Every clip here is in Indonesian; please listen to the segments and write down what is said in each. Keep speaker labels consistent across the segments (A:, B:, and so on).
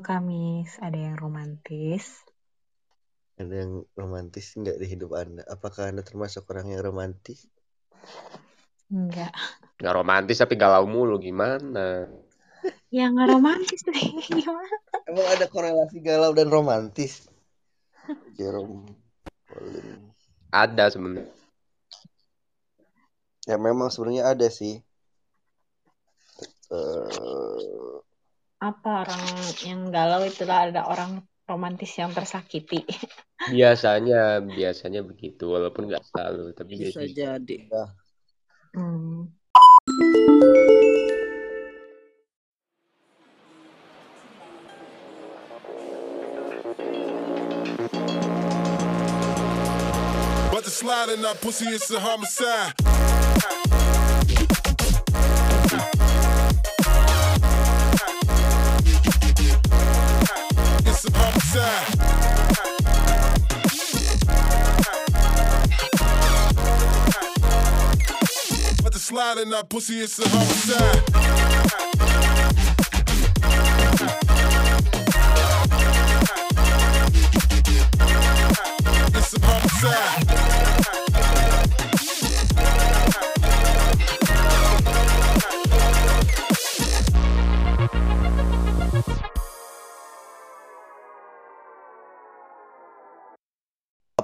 A: Kamis, ada yang romantis?
B: Ada yang romantis nggak di hidup Anda? Apakah Anda termasuk orang yang romantis?
A: Enggak.
C: Nggak romantis tapi galau mulu gimana?
A: Ya nggak romantis nih, gimana?
B: Emang ada korelasi galau dan romantis? Jerome Pauline.
C: Ada sebenarnya.
B: Ya memang sebenarnya ada sih. Eh,
A: Apa orang yang galau itulah ada orang romantis yang tersakiti.
C: Biasanya, biasanya begitu. Walaupun nggak selalu, tapi
D: Bisa
C: biasanya.
D: jadi.
A: Hmm.
E: But the slide in that pussy is a homicide. Slide in that pussy. It's a homicide.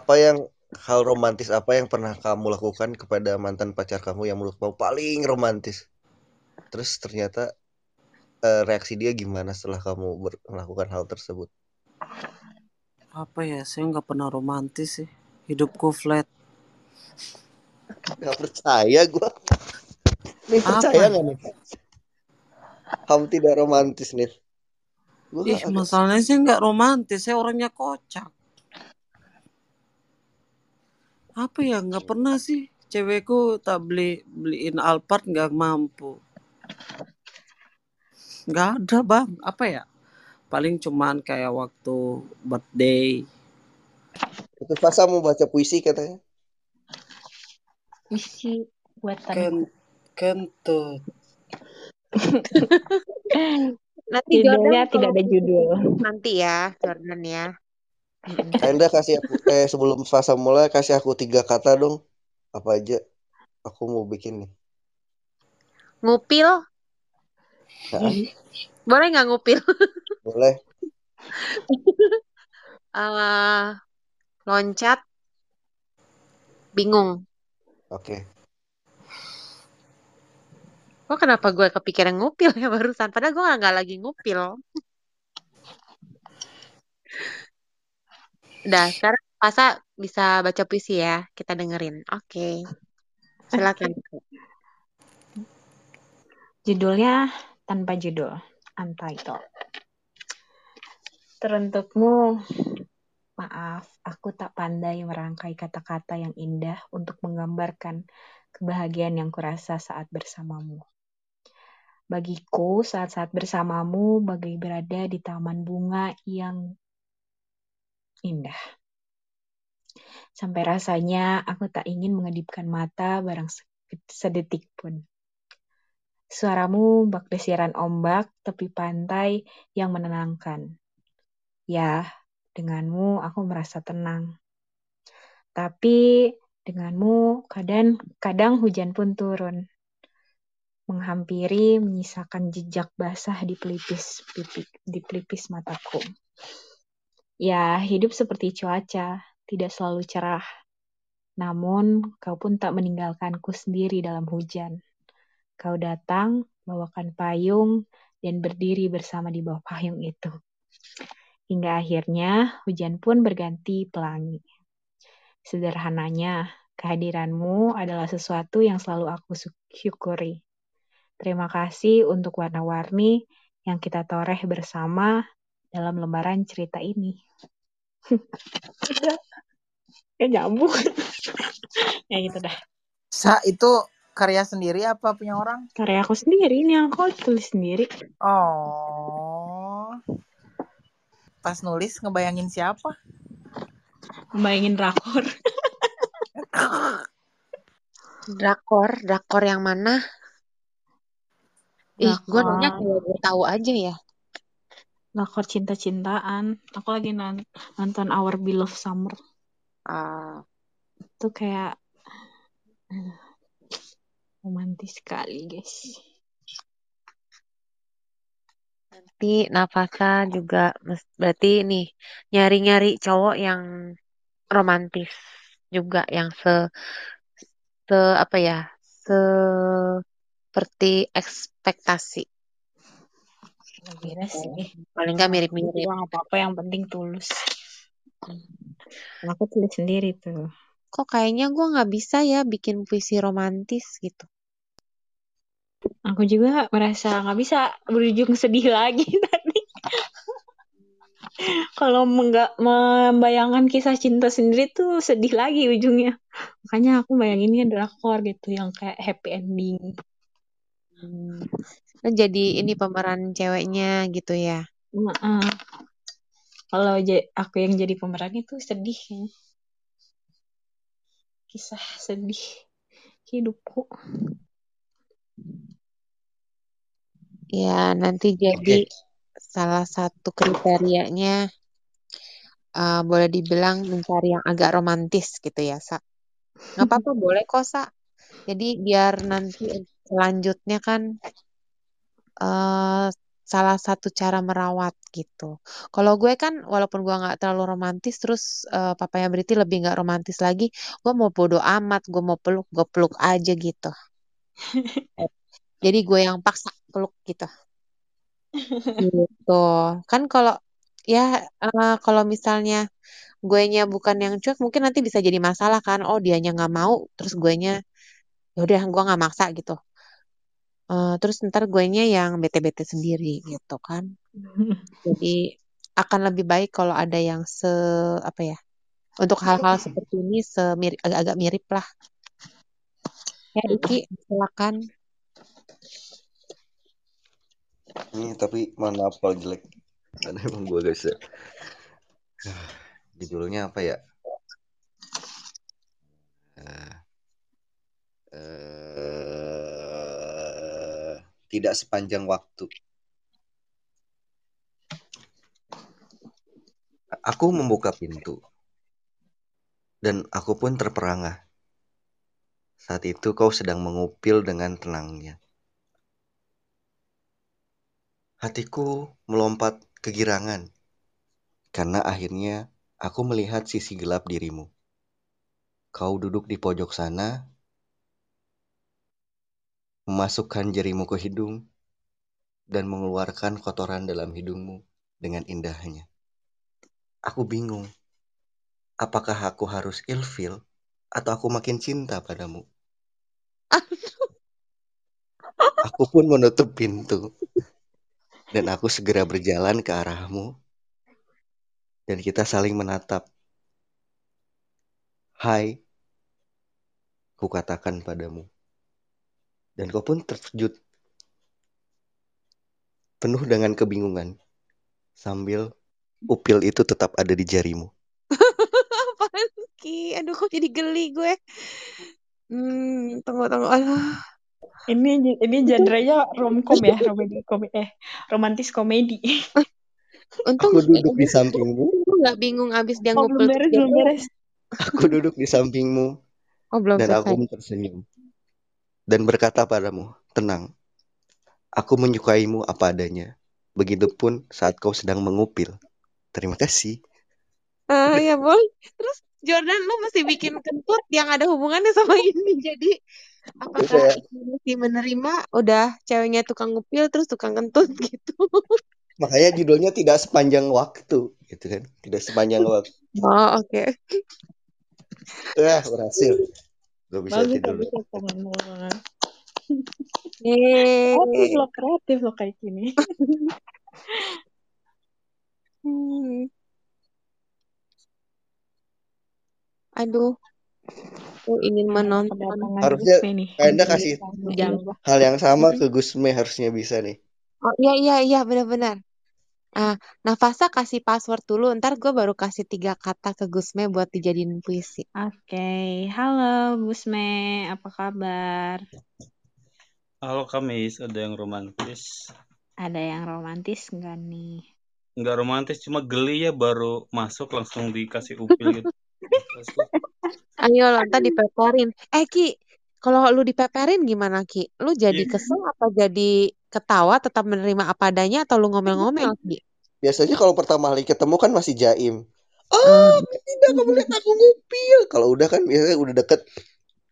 B: apa yang hal romantis apa yang pernah kamu lakukan kepada mantan pacar kamu yang menurut kamu paling romantis? Terus ternyata eh, reaksi dia gimana setelah kamu melakukan hal tersebut?
D: Apa ya? Saya nggak pernah romantis sih. Hidupku flat.
B: Gak percaya gua. Nih
D: Apa?
B: percaya nggak nih? Kamu tidak romantis nih. Gua
D: Ih, masalahnya sih nggak romantis. Saya orangnya kocak. Apa ya? Nggak pernah sih. Cewekku tak beli beliin Alphard nggak mampu. Nggak ada bang. Apa ya? Paling cuman kayak waktu birthday.
B: itu pas mau baca puisi katanya.
A: Isi buatan
D: Ken kentut.
F: Nanti
A: judulnya
F: Jordan
A: tidak ada judul.
F: nanti ya Jordan ya.
B: Anda kasih aku eh sebelum fase mulai kasih aku tiga kata dong. Apa aja? Aku mau bikin nih.
F: Ngupil,
B: Nah,
F: boleh nggak ngupil?
B: boleh.
F: Eh, loncat, bingung.
B: Oke.
F: Kok kenapa gue kepikiran ngupil ya barusan? Padahal gue nggak lagi ngupil. Udah, sekarang Pasa bisa baca puisi ya. Kita dengerin. Oke. Silakan.
A: Judulnya tanpa judul, untitled. Teruntukmu, maaf, aku tak pandai merangkai kata-kata yang indah untuk menggambarkan kebahagiaan yang kurasa saat bersamamu. Bagiku, saat-saat bersamamu bagai berada di taman bunga yang indah. Sampai rasanya aku tak ingin mengedipkan mata barang se- sedetik pun. Suaramu bak desiran ombak tepi pantai yang menenangkan. Ya, denganmu aku merasa tenang. Tapi denganmu kadang kadang hujan pun turun. Menghampiri menyisakan jejak basah di pelipis pipi, di pelipis mataku. Ya, hidup seperti cuaca, tidak selalu cerah. Namun, kau pun tak meninggalkanku sendiri dalam hujan. Kau datang, bawakan payung, dan berdiri bersama di bawah payung itu. Hingga akhirnya hujan pun berganti pelangi. Sederhananya, kehadiranmu adalah sesuatu yang selalu aku syukuri. Terima kasih untuk warna-warni yang kita toreh bersama dalam lembaran cerita ini. Eh, nyambung. ya gitu dah.
G: Sa itu karya sendiri apa punya orang?
A: Karya aku sendiri, ini yang aku tulis sendiri.
G: Oh. Pas nulis ngebayangin siapa?
A: Bayangin rakor.
F: Drakor, drakor yang mana? Ih, gue nanya
A: Drakor.
F: kalau gue tahu aja ya.
A: Lakor cinta-cintaan. Aku lagi non- nonton Our Beloved Summer.
F: Ah,
A: Itu kayak aduh, romantis sekali, guys.
F: nanti Nafasa juga berarti nih nyari-nyari cowok yang romantis juga yang se se apa ya seperti ekspektasi
A: Beres sih.
F: paling nggak mirip-mirip
A: nggak apa-apa, yang penting tulus. Aku tulis sendiri tuh.
F: kok kayaknya gue nggak bisa ya bikin puisi romantis gitu
A: Aku juga merasa nggak bisa berujung sedih lagi tadi. Kalau menggak membayangkan kisah cinta sendiri tuh sedih lagi ujungnya. Makanya aku bayanginnya drakor gitu yang kayak happy ending.
F: Hmm. Kan jadi ini pemeran ceweknya gitu ya
A: Heeh. Kalau ja- aku yang jadi pemeran itu sedih kayaknya. Kisah sedih hidupku.
F: ya nanti jadi salah satu kriterianya eh, boleh dibilang mencari yang agak romantis gitu ya Sa nggak apa-apa boleh kok Sa jadi biar nanti selanjutnya kan eh salah satu cara merawat gitu. Kalau gue kan walaupun gue nggak terlalu romantis, terus eh, papanya Briti lebih nggak romantis lagi, gue mau bodo amat, gue mau peluk, gue peluk aja gitu. Jadi gue yang paksa peluk gitu. Gitu. Kan kalau ya eh, kalau misalnya gue nya bukan yang cuek, mungkin nanti bisa jadi masalah kan. Oh dianya nggak mau, terus gue nya ya udah gue nggak maksa gitu. Eh, terus ntar gue nya yang bete-bete sendiri gitu kan. Jadi akan lebih baik kalau ada yang se apa ya untuk hal-hal seperti ini semirip agak-agak mirip lah. Ya Iki silakan.
B: Ini tapi mana apa jelek. Karena emang gue guys ya. Judulnya apa ya? Tidak sepanjang waktu. Aku membuka pintu dan aku pun terperangah. Saat itu kau sedang mengupil dengan tenangnya. Hatiku melompat kegirangan karena akhirnya aku melihat sisi gelap dirimu. Kau duduk di pojok sana, memasukkan jarimu ke hidung, dan mengeluarkan kotoran dalam hidungmu dengan indahnya. Aku bingung, apakah aku harus ilfil atau aku makin cinta padamu? Aku pun menutup pintu, dan aku segera berjalan ke arahmu, dan kita saling menatap. Hai, ku katakan padamu. Dan kau pun terkejut, penuh dengan kebingungan, sambil upil itu tetap ada di jarimu.
F: Apaan Ki? Aduh kok jadi geli gue. Hmm, tunggu tunggu. Aduh.
A: Ini ini genre-nya romcom ya, romedi komedi eh romantis komedi.
F: Untung
B: Aku duduk di sampingmu,
F: nggak bingung abis dia
A: Oh, belum
F: ngupil
A: beres, belum beres.
B: aku duduk di sampingmu,
F: Oh belum
B: dan aku
F: selesai.
B: pun tersenyum. Dan berkata padamu, tenang, aku menyukaimu apa adanya. Begitupun saat kau sedang mengupil. Terima kasih.
F: Ah ya boleh. Terus Jordan lu mesti bikin kentut yang ada hubungannya sama ini. Jadi apakah ini mesti menerima udah ceweknya tukang ngupil terus tukang kentut gitu.
B: Makanya judulnya tidak sepanjang waktu, gitu kan? Tidak sepanjang waktu.
F: Oh oke.
B: Wah, berhasil. Gak bisa
A: Bagus,
B: tidur.
A: bagus ya teman-teman.
F: Yeay.
A: Kreatif loh, kreatif loh kayak gini.
F: Hmm. Aduh, aku ingin menonton.
B: Harusnya. Anda kasih hal yang sama ke Gusme harusnya bisa nih.
F: Oh iya iya iya benar-benar. Ah, Nafasa kasih password dulu, ntar gue baru kasih tiga kata ke Gusme buat dijadiin puisi.
A: Oke, halo Gusme, apa kabar?
H: Halo Kamis, ada yang romantis?
A: Ada yang romantis nggak nih?
H: nggak romantis cuma geli ya baru masuk langsung dikasih upil gitu
F: Ayo ntar dipeperin. Eh Ki, kalau lu dipeperin gimana Ki? Lu jadi
H: Iya.
F: kesel atau jadi ketawa tetap menerima apa adanya atau lu ngomel-ngomel Ki?
B: Biasanya kalau pertama kali ketemu kan masih jaim.
F: Hmm.
B: Ah, tidak kamu lihat aku ngupil. Kalau udah kan biasanya udah deket.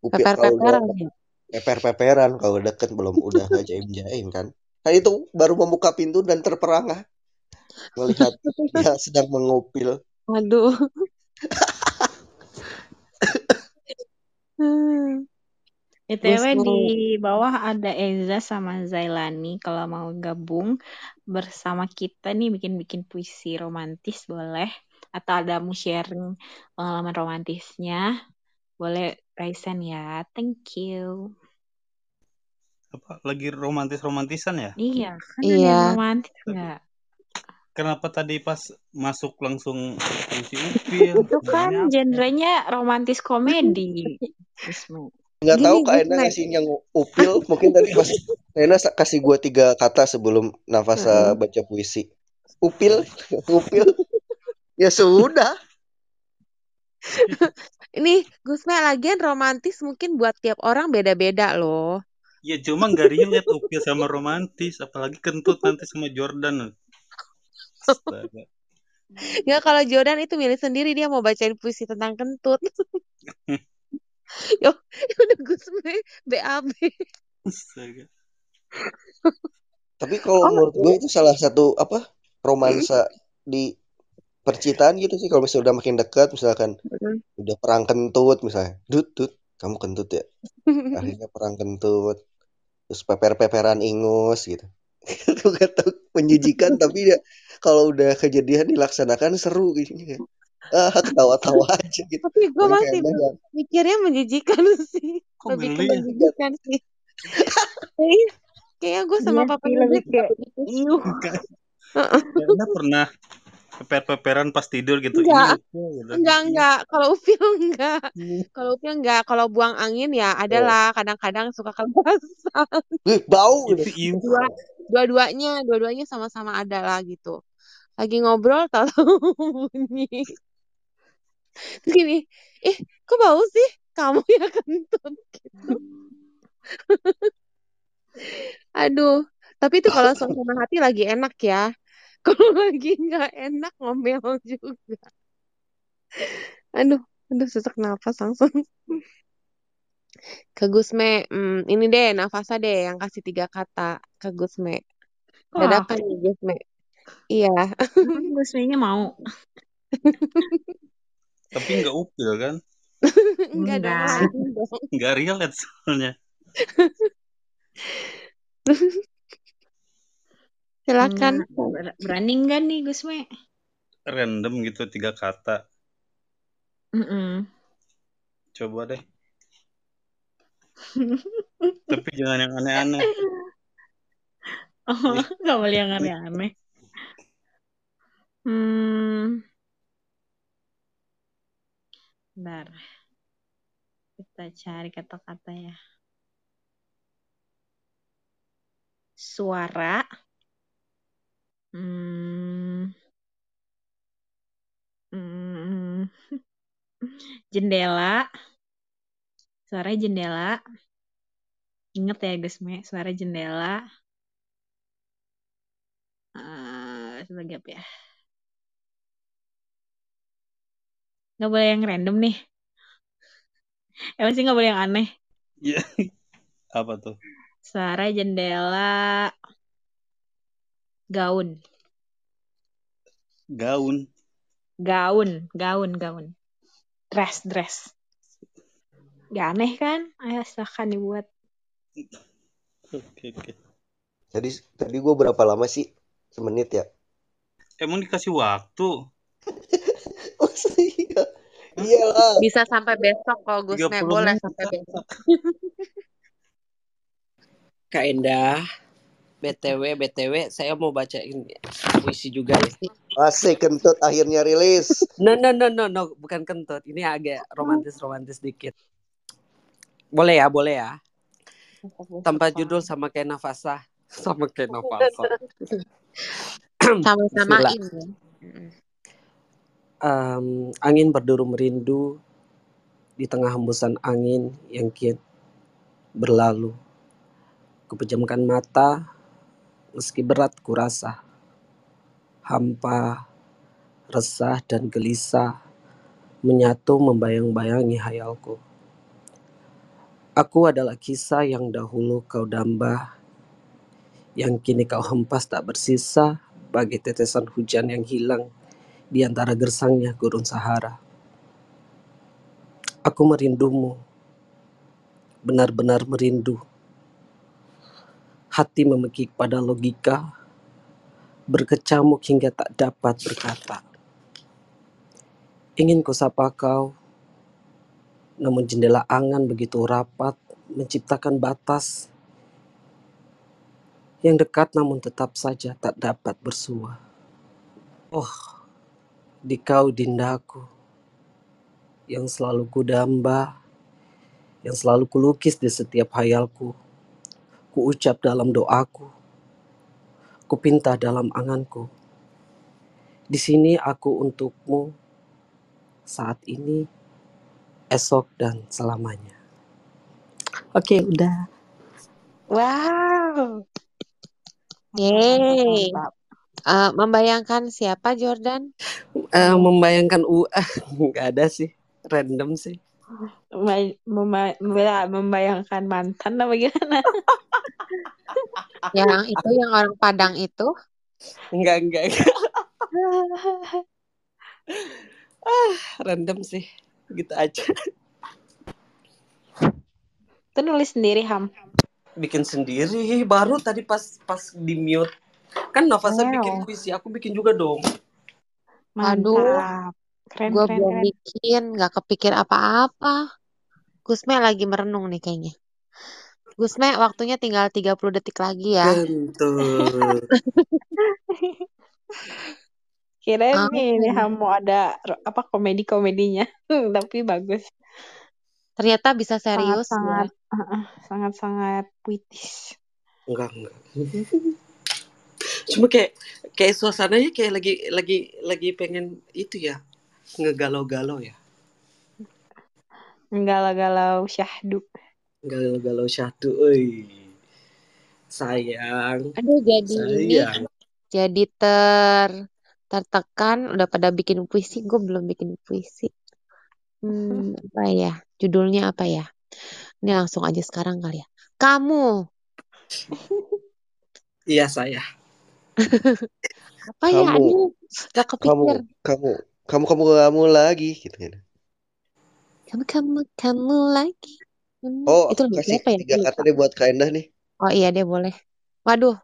B: Upil kalau udah
F: Peper-peperan ya.
B: peper-peperan kalau deket belum udah nggak jaim-jaim kan. Kan itu baru membuka pintu dan terperangah melihat dia sedang mengupil.
F: Aduh. Hmm.
A: BTW di bawah ada Eza sama Zailani kalau mau gabung bersama kita nih bikin-bikin puisi romantis boleh. Atau ada mau sharing pengalaman romantisnya boleh Raisen ya. Thank you.
H: Apa lagi romantis romantisan ya?
A: Iya kan
F: Iya.
A: romantis nggak?
H: Kenapa tadi pas masuk langsung puisi upil
A: itu kan genrenya romantis komedi
B: Nggak tahu Kak Ena
F: Gusme.
B: ngasihnya ngu- upil. Mungkin tadi pas Ena kasih gua tiga kata sebelum Nafasa baca puisi. Upil, upil. Ya sudah.
F: Ini Gusme lagian romantis mungkin buat tiap orang beda-beda loh.
H: ya cuma nggak relate upil sama romantis apalagi kentut nanti sama Jordan Astaga.
F: Ya kalau Jordan itu milih sendiri dia mau bacain puisi tentang kentut. Yo, udah Gusme BAB.
H: Astaga.
B: Tapi kalau
F: Oh,
B: menurut gue itu salah satu apa romansa di percintaan gitu sih. Kalau misalnya udah makin dekat, misalkan
F: Mm.
B: udah perang kentut misalnya, dut dut, kamu kentut ya. Akhirnya perang kentut, terus peper-peperan ingus gitu. Itu kata menjijikan tapi ya kalau udah kejadian dilaksanakan seru gitu. Ah, ketawa-tawa aja gitu.
F: Tapi gue masih mikirnya menjijikan sih.
H: kok
F: Lebih ke
H: ya
F: menjijikan sih. Kayaknya, gue sama
A: iya
F: papa
A: sih lebih
F: Najib
A: kayak
F: gitu.
A: iuh
H: Kayaknya pernah peper-peperan pas tidur gitu
F: Enggak,
H: gitu
F: enggak,
H: Iya.
F: enggak. Kalau Upil enggak.
H: Hmm.
F: Kalau Upil enggak. Kalau buang angin ya
B: Oh,
F: adalah kadang-kadang suka kelepasan.
B: ih, bau
H: itu
B: gitu.
F: Dua, dua-duanya, dua-duanya sama-sama ada lah gitu. Lagi ngobrol tahu bunyi. Terus gini, eh kok bau sih? Kamu ya kentut gitu. Aduh, tapi itu kalau suasana hati lagi enak ya. Kalau lagi nggak enak ngomel juga. Aduh, aduh sesak nafas langsung. Ke Gusme, hmm, ini deh Nafasa deh yang kasih tiga kata ke Gusme. Dadakan nih Gusme. Iya,
A: emang Gusminya mau
H: tapi nggak upil kan?
F: Enggak dong
A: enggak
H: relate soalnya.
F: Silakan.
A: Enggak. Ber- berani nggak nih Gusme?
H: Random gitu tiga kata.
A: Mm-mm.
H: coba deh. Tapi jangan yang aneh-aneh.
A: Oh nggak boleh yang aneh-aneh. Hmm bentar. Kita cari kata-kata ya. Suara. Hmm, hmm, jendela. Suara jendela. Inget ya Gusme suara jendela. Eh sebagai apa ya nggak boleh yang random nih. Emang sih nggak boleh yang aneh.
H: Ya apa tuh?
A: Suara jendela. Gaun.
H: Gaun.
A: Gaun gaun gaun. Dress dress. Gak aneh kan? Ayo silahkan dibuat.
H: Oke oke.
B: Tadi tadi gue berapa lama sih? Semenit ya?
H: emang dikasih waktu?
B: Oh iya.
H: Hah?
B: Iyalah.
F: Bisa sampai besok kalau Gusme
H: 30
F: boleh sampai besok.
D: Kak Endah, BTW, BTW, saya mau bacain puisi juga ya.
B: Asik kentut akhirnya rilis.
D: No, no, no, no, no, bukan kentut. Ini agak romantis-romantis dikit. Boleh ya, boleh ya. Tanpa judul sama kayak Nafasa. Sama kayak Nafasa.
F: Sama-samain ya.
D: Em, angin berduru merindu di tengah hembusan angin yang kian berlalu. Kupejamkan mata meski berat kurasa. Hampa, resah dan gelisah menyatu membayang-bayangi hayalku. Aku adalah kisah yang dahulu kau damba, yang kini kau hempas tak bersisa bagai tetesan hujan yang hilang di antara gersangnya gurun Sahara. Aku merindumu, benar-benar merindu. Hati memekik pada logika, berkecamuk hingga tak dapat berkata. Ingin ku sapa kau, namun jendela angan begitu rapat menciptakan batas yang dekat namun tetap saja tak dapat bersua. Oh, di kau dindaku, yang selalu kudamba, yang selalu kulukis di setiap hayalku, kuucap dalam doaku, kupinta dalam anganku. Di sini aku untukmu saat ini, esok dan selamanya. Oke, udah.
F: Wow. Yeay.
A: Mantap.
F: Eh, membayangkan siapa Jordan?
D: Eh, membayangkan U nggak ada sih, random sih.
A: Memba- memba- memba- membayangkan mantan apa gimana?
F: Yang itu yang orang Padang itu?
D: Enggak, enggak, enggak. Ah, random sih. Gitu aja.
A: Itu nulis sendiri Ham.
D: Bikin sendiri baru tadi pas pas di mute. Kan Nafasa bikin
A: Wow.
D: puisi, aku bikin juga dong.
F: Aduh,
A: Mantap. Keren
F: gue
A: keren
F: belum
A: keren.
F: bikin, gak kepikir apa-apa. Gusme lagi merenung nih kayaknya. Gusme, waktunya tinggal 30 detik lagi ya.
D: Kentut.
A: Kirain nih, ini mau ada apa komedi-komedinya. Tapi bagus.
F: ternyata bisa serius ya.
A: Sangat-sangat uh-uh, sangat-sangat puitis.
D: Enggak, enggak. Cuma kayak kayak suasananya kayak lagi lagi lagi pengen itu ya, ngegalau-galau ya.
A: Galau-galau syahdu.
D: Galau-galau syahdu, euy. Sayang,
F: Aduh, jadi ini
D: sayang.
F: jadi ter tertekan udah pada bikin puisi, gue belum bikin puisi. Hmm, apa ya? Judulnya apa ya? Ini langsung aja sekarang kali ya. Kamu,
D: Iya, saya.
F: apa ya?
B: Kamu,
F: Aduh, gak
B: kamu,
F: kepikir.
B: kamu, kamu, kamu, kamu lagi gitu kan.
F: Kamu, kamu, kamu lagi. Hmm,
B: Oh,
F: itu lagu
B: kasih
F: apa ya?
B: tiga kata deh buat Kak Endah nih.
F: Oh iya deh boleh. Waduh,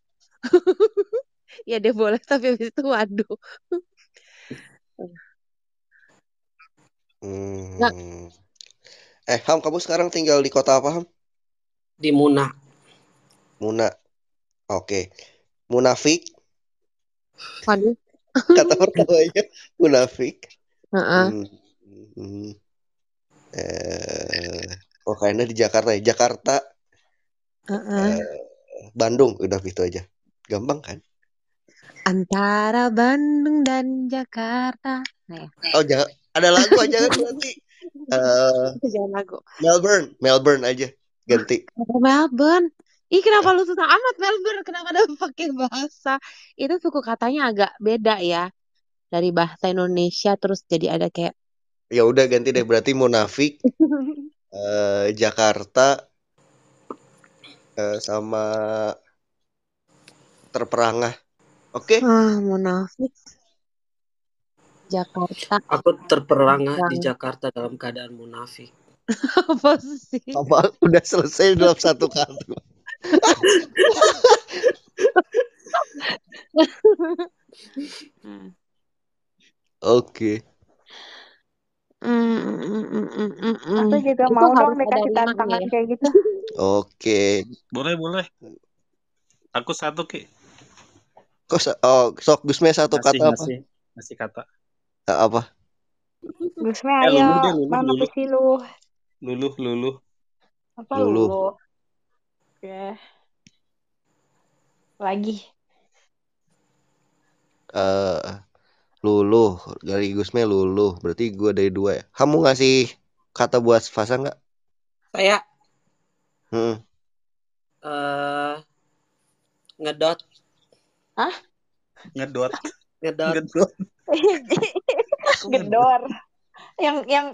F: iya deh boleh. Tapi habis itu waduh.
B: Hmm. Eh, Ham, kamu sekarang tinggal di kota apa, Ham?
D: Di Muna.
B: Muna. Oke. Munafik.
F: Waduh.
B: Kata pertamanya munafik.
F: Heeh.
B: Hmm. Hmm. Eh, oh, Endah di Jakarta ya. Jakarta,
F: Heeh.
B: eh, Bandung, udah gitu aja. Gampang kan?
F: Antara Bandung dan Jakarta. Nah.
B: Oh, jangan ada lagu aja kan. Eh,
F: Itu jangan lagu.
B: Melbourne, Melbourne aja ganti.
F: Melbourne? Ih, kenapa lu susah amat Melbourne? Kenapa ada pakai bahasa? Itu suku katanya agak beda ya. Dari bahasa Indonesia terus jadi ada kayak
B: Ya udah ganti deh berarti munafik eh, Jakarta eh, sama terperangah. Oke?
F: ah munafik Jakarta
D: Aku terperangah di
F: Bang.
D: Jakarta dalam keadaan munafik.
F: apa sih?
B: Apa udah selesai dalam satu kartu? Oke.
A: Aku juga
F: Itu
A: mau dong
F: harus ada
A: dikasih tantangan
F: ya.
A: kayak gitu.
B: Oke.
H: Boleh, boleh. Aku satu, Ki.
B: Kok sa- oh, sok Gusme satu
H: Ngasih,
B: kata apa?
H: ngasih. Ngasih kata.
B: Eh, apa?
A: Gusme
H: Eh,
A: ayo,
H: deh, luluh,
A: mana
H: luluh.
A: puisi lu?
H: Luluh, luluh.
A: Apa
B: Luluh.
A: lu? Oke. Lagi.
B: eh luluh dari Gusme luluh berarti gue dari dua ya kamu ngasih kata buat Fasa nggak
D: Saya
B: hmm.
D: eh ngedot,
A: Hah?
H: Ngedot.
D: ngedot,
H: Ngedot.
A: Gedor. Yang yang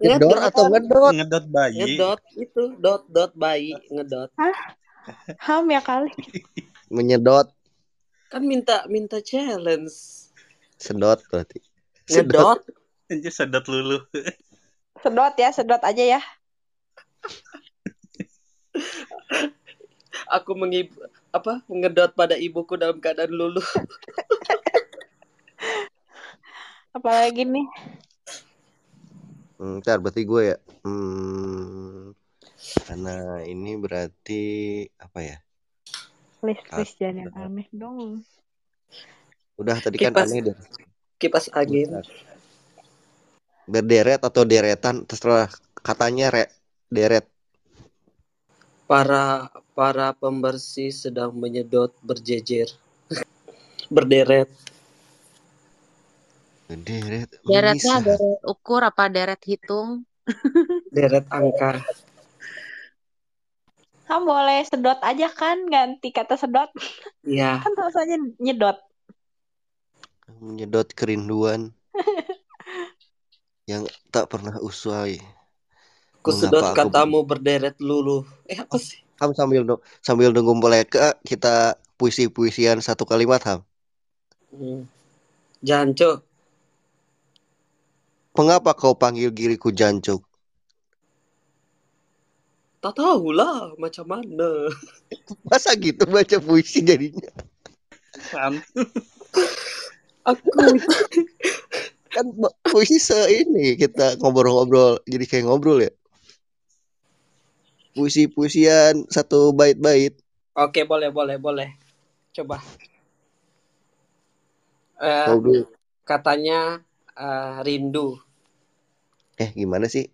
D: ngedot,
B: atau ngedot
H: Ngedot bayi.
D: ngedot itu dot dot bayi ngedot.
A: ham ya kali.
B: menyedot
D: Kan minta minta challenge.
B: sedot berarti sedot
H: Anjir sedot lulu.
A: Sedot ya, sedot aja ya.
D: aku mengib apa ngedot pada ibuku dalam keadaan luluh.
A: Apalagi nih?
B: Hmm, ntar berarti gue ya hmm, karena ini berarti apa ya
A: List-list jangan yang aneh dong.
B: udah tadi kan
D: Kipas
B: aneh deh
D: kipas angin.
B: Bentar. berderet atau deretan terserah katanya re deret
D: Para para pembersih sedang menyedot berjejer. Berderet.
B: Deret
F: Deretnya
B: bisa
F: deret ukur apa deret hitung?
D: Deret angka.
A: Ham boleh sedot aja kan, ganti kata sedot.
D: Iya.
A: Kan terus aja nyedot.
B: menyedot kerinduan yang tak pernah usai
D: Kusedot
B: mengapa aku
D: katamu berderet luluh. Eh apa sih?
B: Ham sambil sambil nunggu mereka kita puisi-puisian satu kalimat Ham.
D: Hmm. Janco.
B: Mengapa kau panggil diriku jancuk?
D: Tak tahulah macam mana.
B: Masa gitu baca puisi jadinya?
D: Aku
B: Kan puisi se ini kita ngobrol-ngobrol jadi kayak ngobrol ya. Puisi-puisian satu bait-bait.
D: Oke, boleh, boleh, boleh. Coba. Eh, katanya eh, rindu.
B: Eh gimana sih?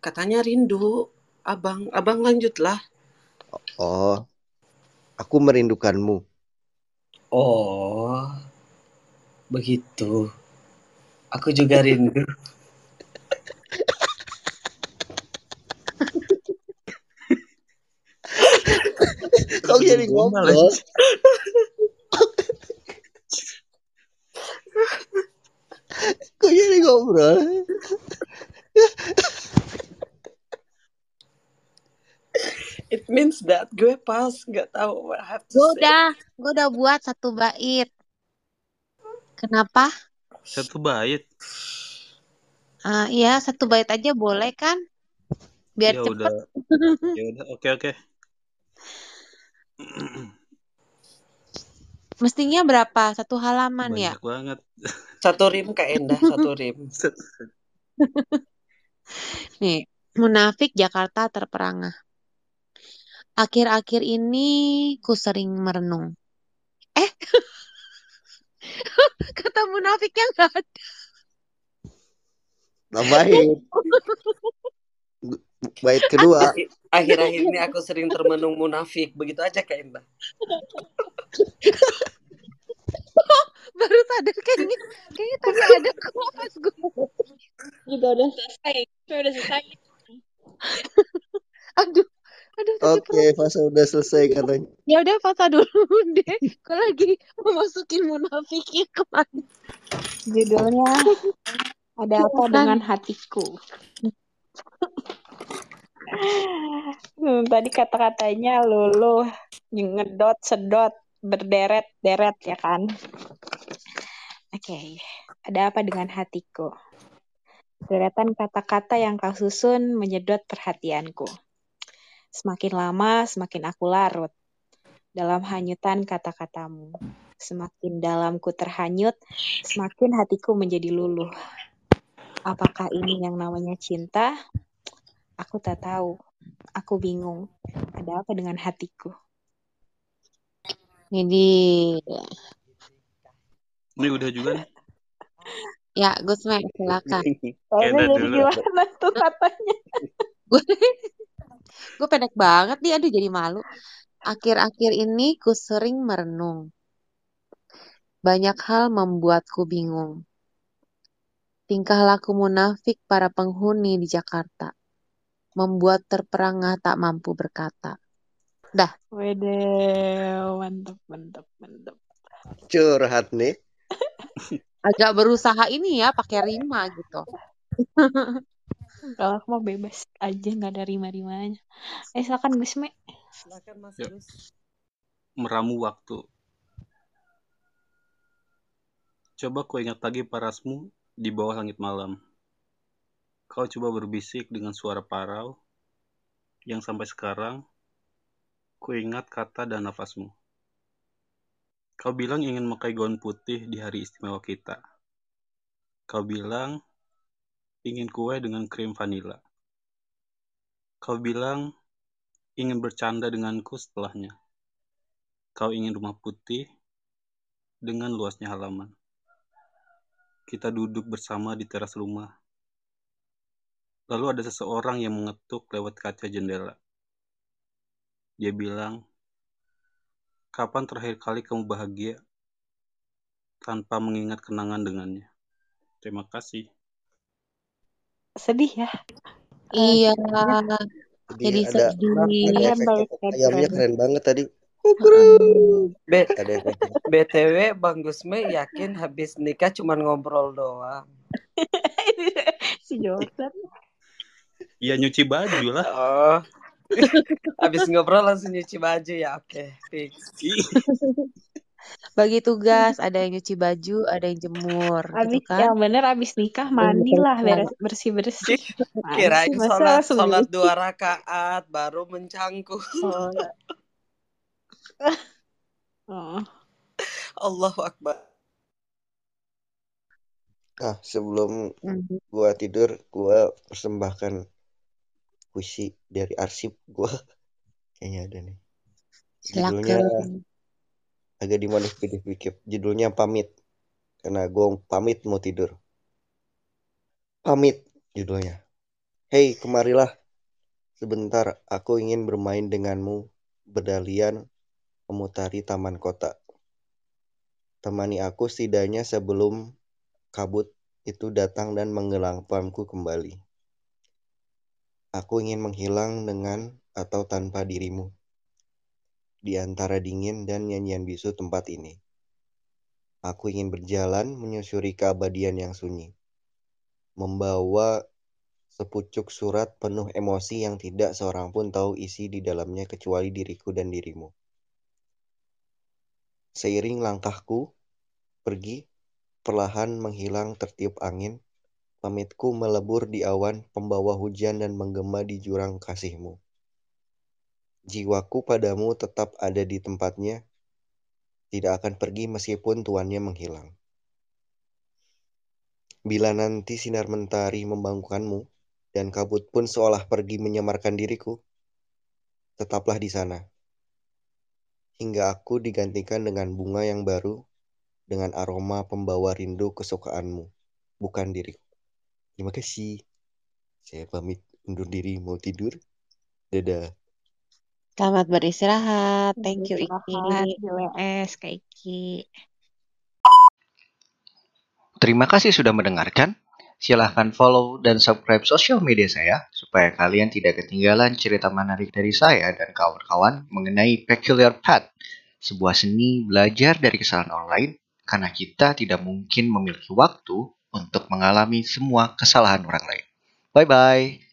D: Katanya rindu. Abang, abang lanjutlah.
B: Oh, aku merindukanmu.
D: Oh, begitu. Aku juga rindu.
B: Kok jadi
H: Gombal
B: jadi ngobrol?
D: It means that gue pas nggak tahu what I have to
F: Gue
D: say.
F: udah, gue udah buat satu bait. Kenapa?
H: Satu bait.
F: Ah, iya, satu bait aja boleh kan? Biar
H: Ya
F: cepet.
H: udah. Ya udah. Oke oke.
F: Mestinya berapa? Satu halaman ya?
H: Banyak banget.
D: Satu rim Kak Endah, satu rim.
F: Nih, munafik Jakarta terperangah. Akhir-akhir ini ku sering merenung. Eh, kata munafiknya nggak ada.
B: Tambahin. Bait kedua.
D: Akhir- Akhir-akhir ini aku sering termenung munafik. Begitu aja Kak Endah.
F: Baru sadar kayaknya, kayaknya tadi ada kok pas gue.
A: Juga udah selesai. Udah selesai.
F: Aduh, aduh
B: Oke, fase udah selesai katanya.
F: Ya udah Fasa dulu deh. Gue lagi mau masukin munafiknya ke mana?
A: Judulnya ada apa dengan hatiku? Hmm, tadi kata-katanya luluh, ngedot, sedot, berderet, deret ya kan? Oke, ada apa dengan hatiku? Deretan kata-kata yang kau susun menyedot perhatianku. Semakin lama, semakin aku larut dalam hanyutan kata-katamu. Semakin dalamku terhanyut, semakin hatiku menjadi luluh. Apakah ini yang namanya cinta? Aku tak tahu. Aku bingung. Ada apa dengan hatiku?
F: Jadi,
H: Ini udah juga nih.
F: ya Gusme silakan.
A: Kayaknya jadi
H: dulu.
A: gimana tuh katanya?
F: Gue gue pendek banget nih, aduh jadi malu. Akhir-akhir ini ku sering merenung. Banyak hal membuatku bingung. Tingkah laku munafik para penghuni di Jakarta membuat terperangah tak mampu berkata. Dah.
A: Wede, mantap, mantap, mantap.
B: Curhat nih.
F: Agak berusaha ini ya pakai rima gitu.
A: Kalau aku mau bebas aja nggak ada rima-rimanya. Eh silakan Gusme.
D: Silakan Mas
H: Yuk.
D: Gus.
H: Meramu waktu. Coba kau ingat lagi parasmu di bawah langit malam. Kau coba berbisik dengan suara parau yang sampai sekarang ku ingat kata dan nafasmu. Kau bilang ingin memakai gaun putih di hari istimewa kita. Kau bilang ingin kue dengan krim vanila. Kau bilang ingin bercanda denganku setelahnya. Kau ingin rumah putih dengan luasnya halaman. Kita duduk bersama di teras rumah. Lalu ada seseorang yang mengetuk lewat kaca jendela. Dia bilang, Kapan terakhir kali kamu bahagia tanpa mengingat kenangan dengannya? Terima kasih.
A: Sedih ya.
F: Iya.
B: Jadi
F: Jadi
B: ada
F: sedih.
B: ada
A: Iya,
B: efek ayamnya
A: keren.
B: keren banget tadi.
D: B. BTW Bang Gusme yakin habis nikah cuman ngobrol doang.
A: si Jordan.
H: Ya nyuci baju lah.
D: Oh. habis ngobrol langsung nyuci baju ya. Oke, fix.
F: Bagi tugas, ada yang nyuci baju, ada yang jemur, gitu
A: Abis
F: kan?
A: yang bener abis nikah
F: Yang
A: mandi lah
F: nyetrika.
A: beres bersih bersih.
D: Kirain sholat sholat dua rakaat baru mencangkuh.
A: Oh. oh.
D: Allahu Akbar.
B: Nah, sebelum
F: Mhm.
B: gua tidur, gua persembahkan puisi dari arsip gua. Kayaknya ada nih. Judulnya agak dimodifikasi dikit. Judulnya pamit. Karena gua pamit mau tidur. Pamit judulnya. Hei, kemarilah. Sebentar, aku ingin bermain denganmu. Berdalian memutari taman kota. Temani aku setidaknya sebelum kabut itu datang dan menggelapkanku kembali. Aku ingin menghilang dengan atau tanpa dirimu. Di antara dingin dan nyanyian bisu tempat ini. Aku ingin berjalan menyusuri keabadian yang sunyi. Membawa sepucuk surat penuh emosi yang tidak seorang pun tahu isi di dalamnya kecuali diriku dan dirimu. Seiring langkahku pergi, perlahan menghilang tertiup angin, pamitku melebur di awan pembawa hujan dan menggema di jurang kasihmu. Jiwaku padamu tetap ada di tempatnya, tidak akan pergi meskipun tuannya menghilang. Bila nanti sinar mentari membangunkanmu, dan kabut pun seolah pergi menyamarkan diriku, tetaplah di sana. Hingga aku digantikan dengan bunga yang baru, dengan aroma pembawa rindu kesukaanmu, bukan diriku. Terima kasih. Saya pamit undur diri mau tidur. Dadah.
F: Selamat beristirahat. Thank you, Iki.
A: WS Kak Iki.
I: Terima kasih sudah mendengarkan. Silahkan follow dan subscribe sosial media saya supaya kalian tidak ketinggalan cerita menarik dari saya dan kawan-kawan mengenai Peculiar Path, sebuah seni belajar dari kesalahan online karena kita tidak mungkin memiliki waktu untuk mengalami semua kesalahan orang lain. Bye-bye.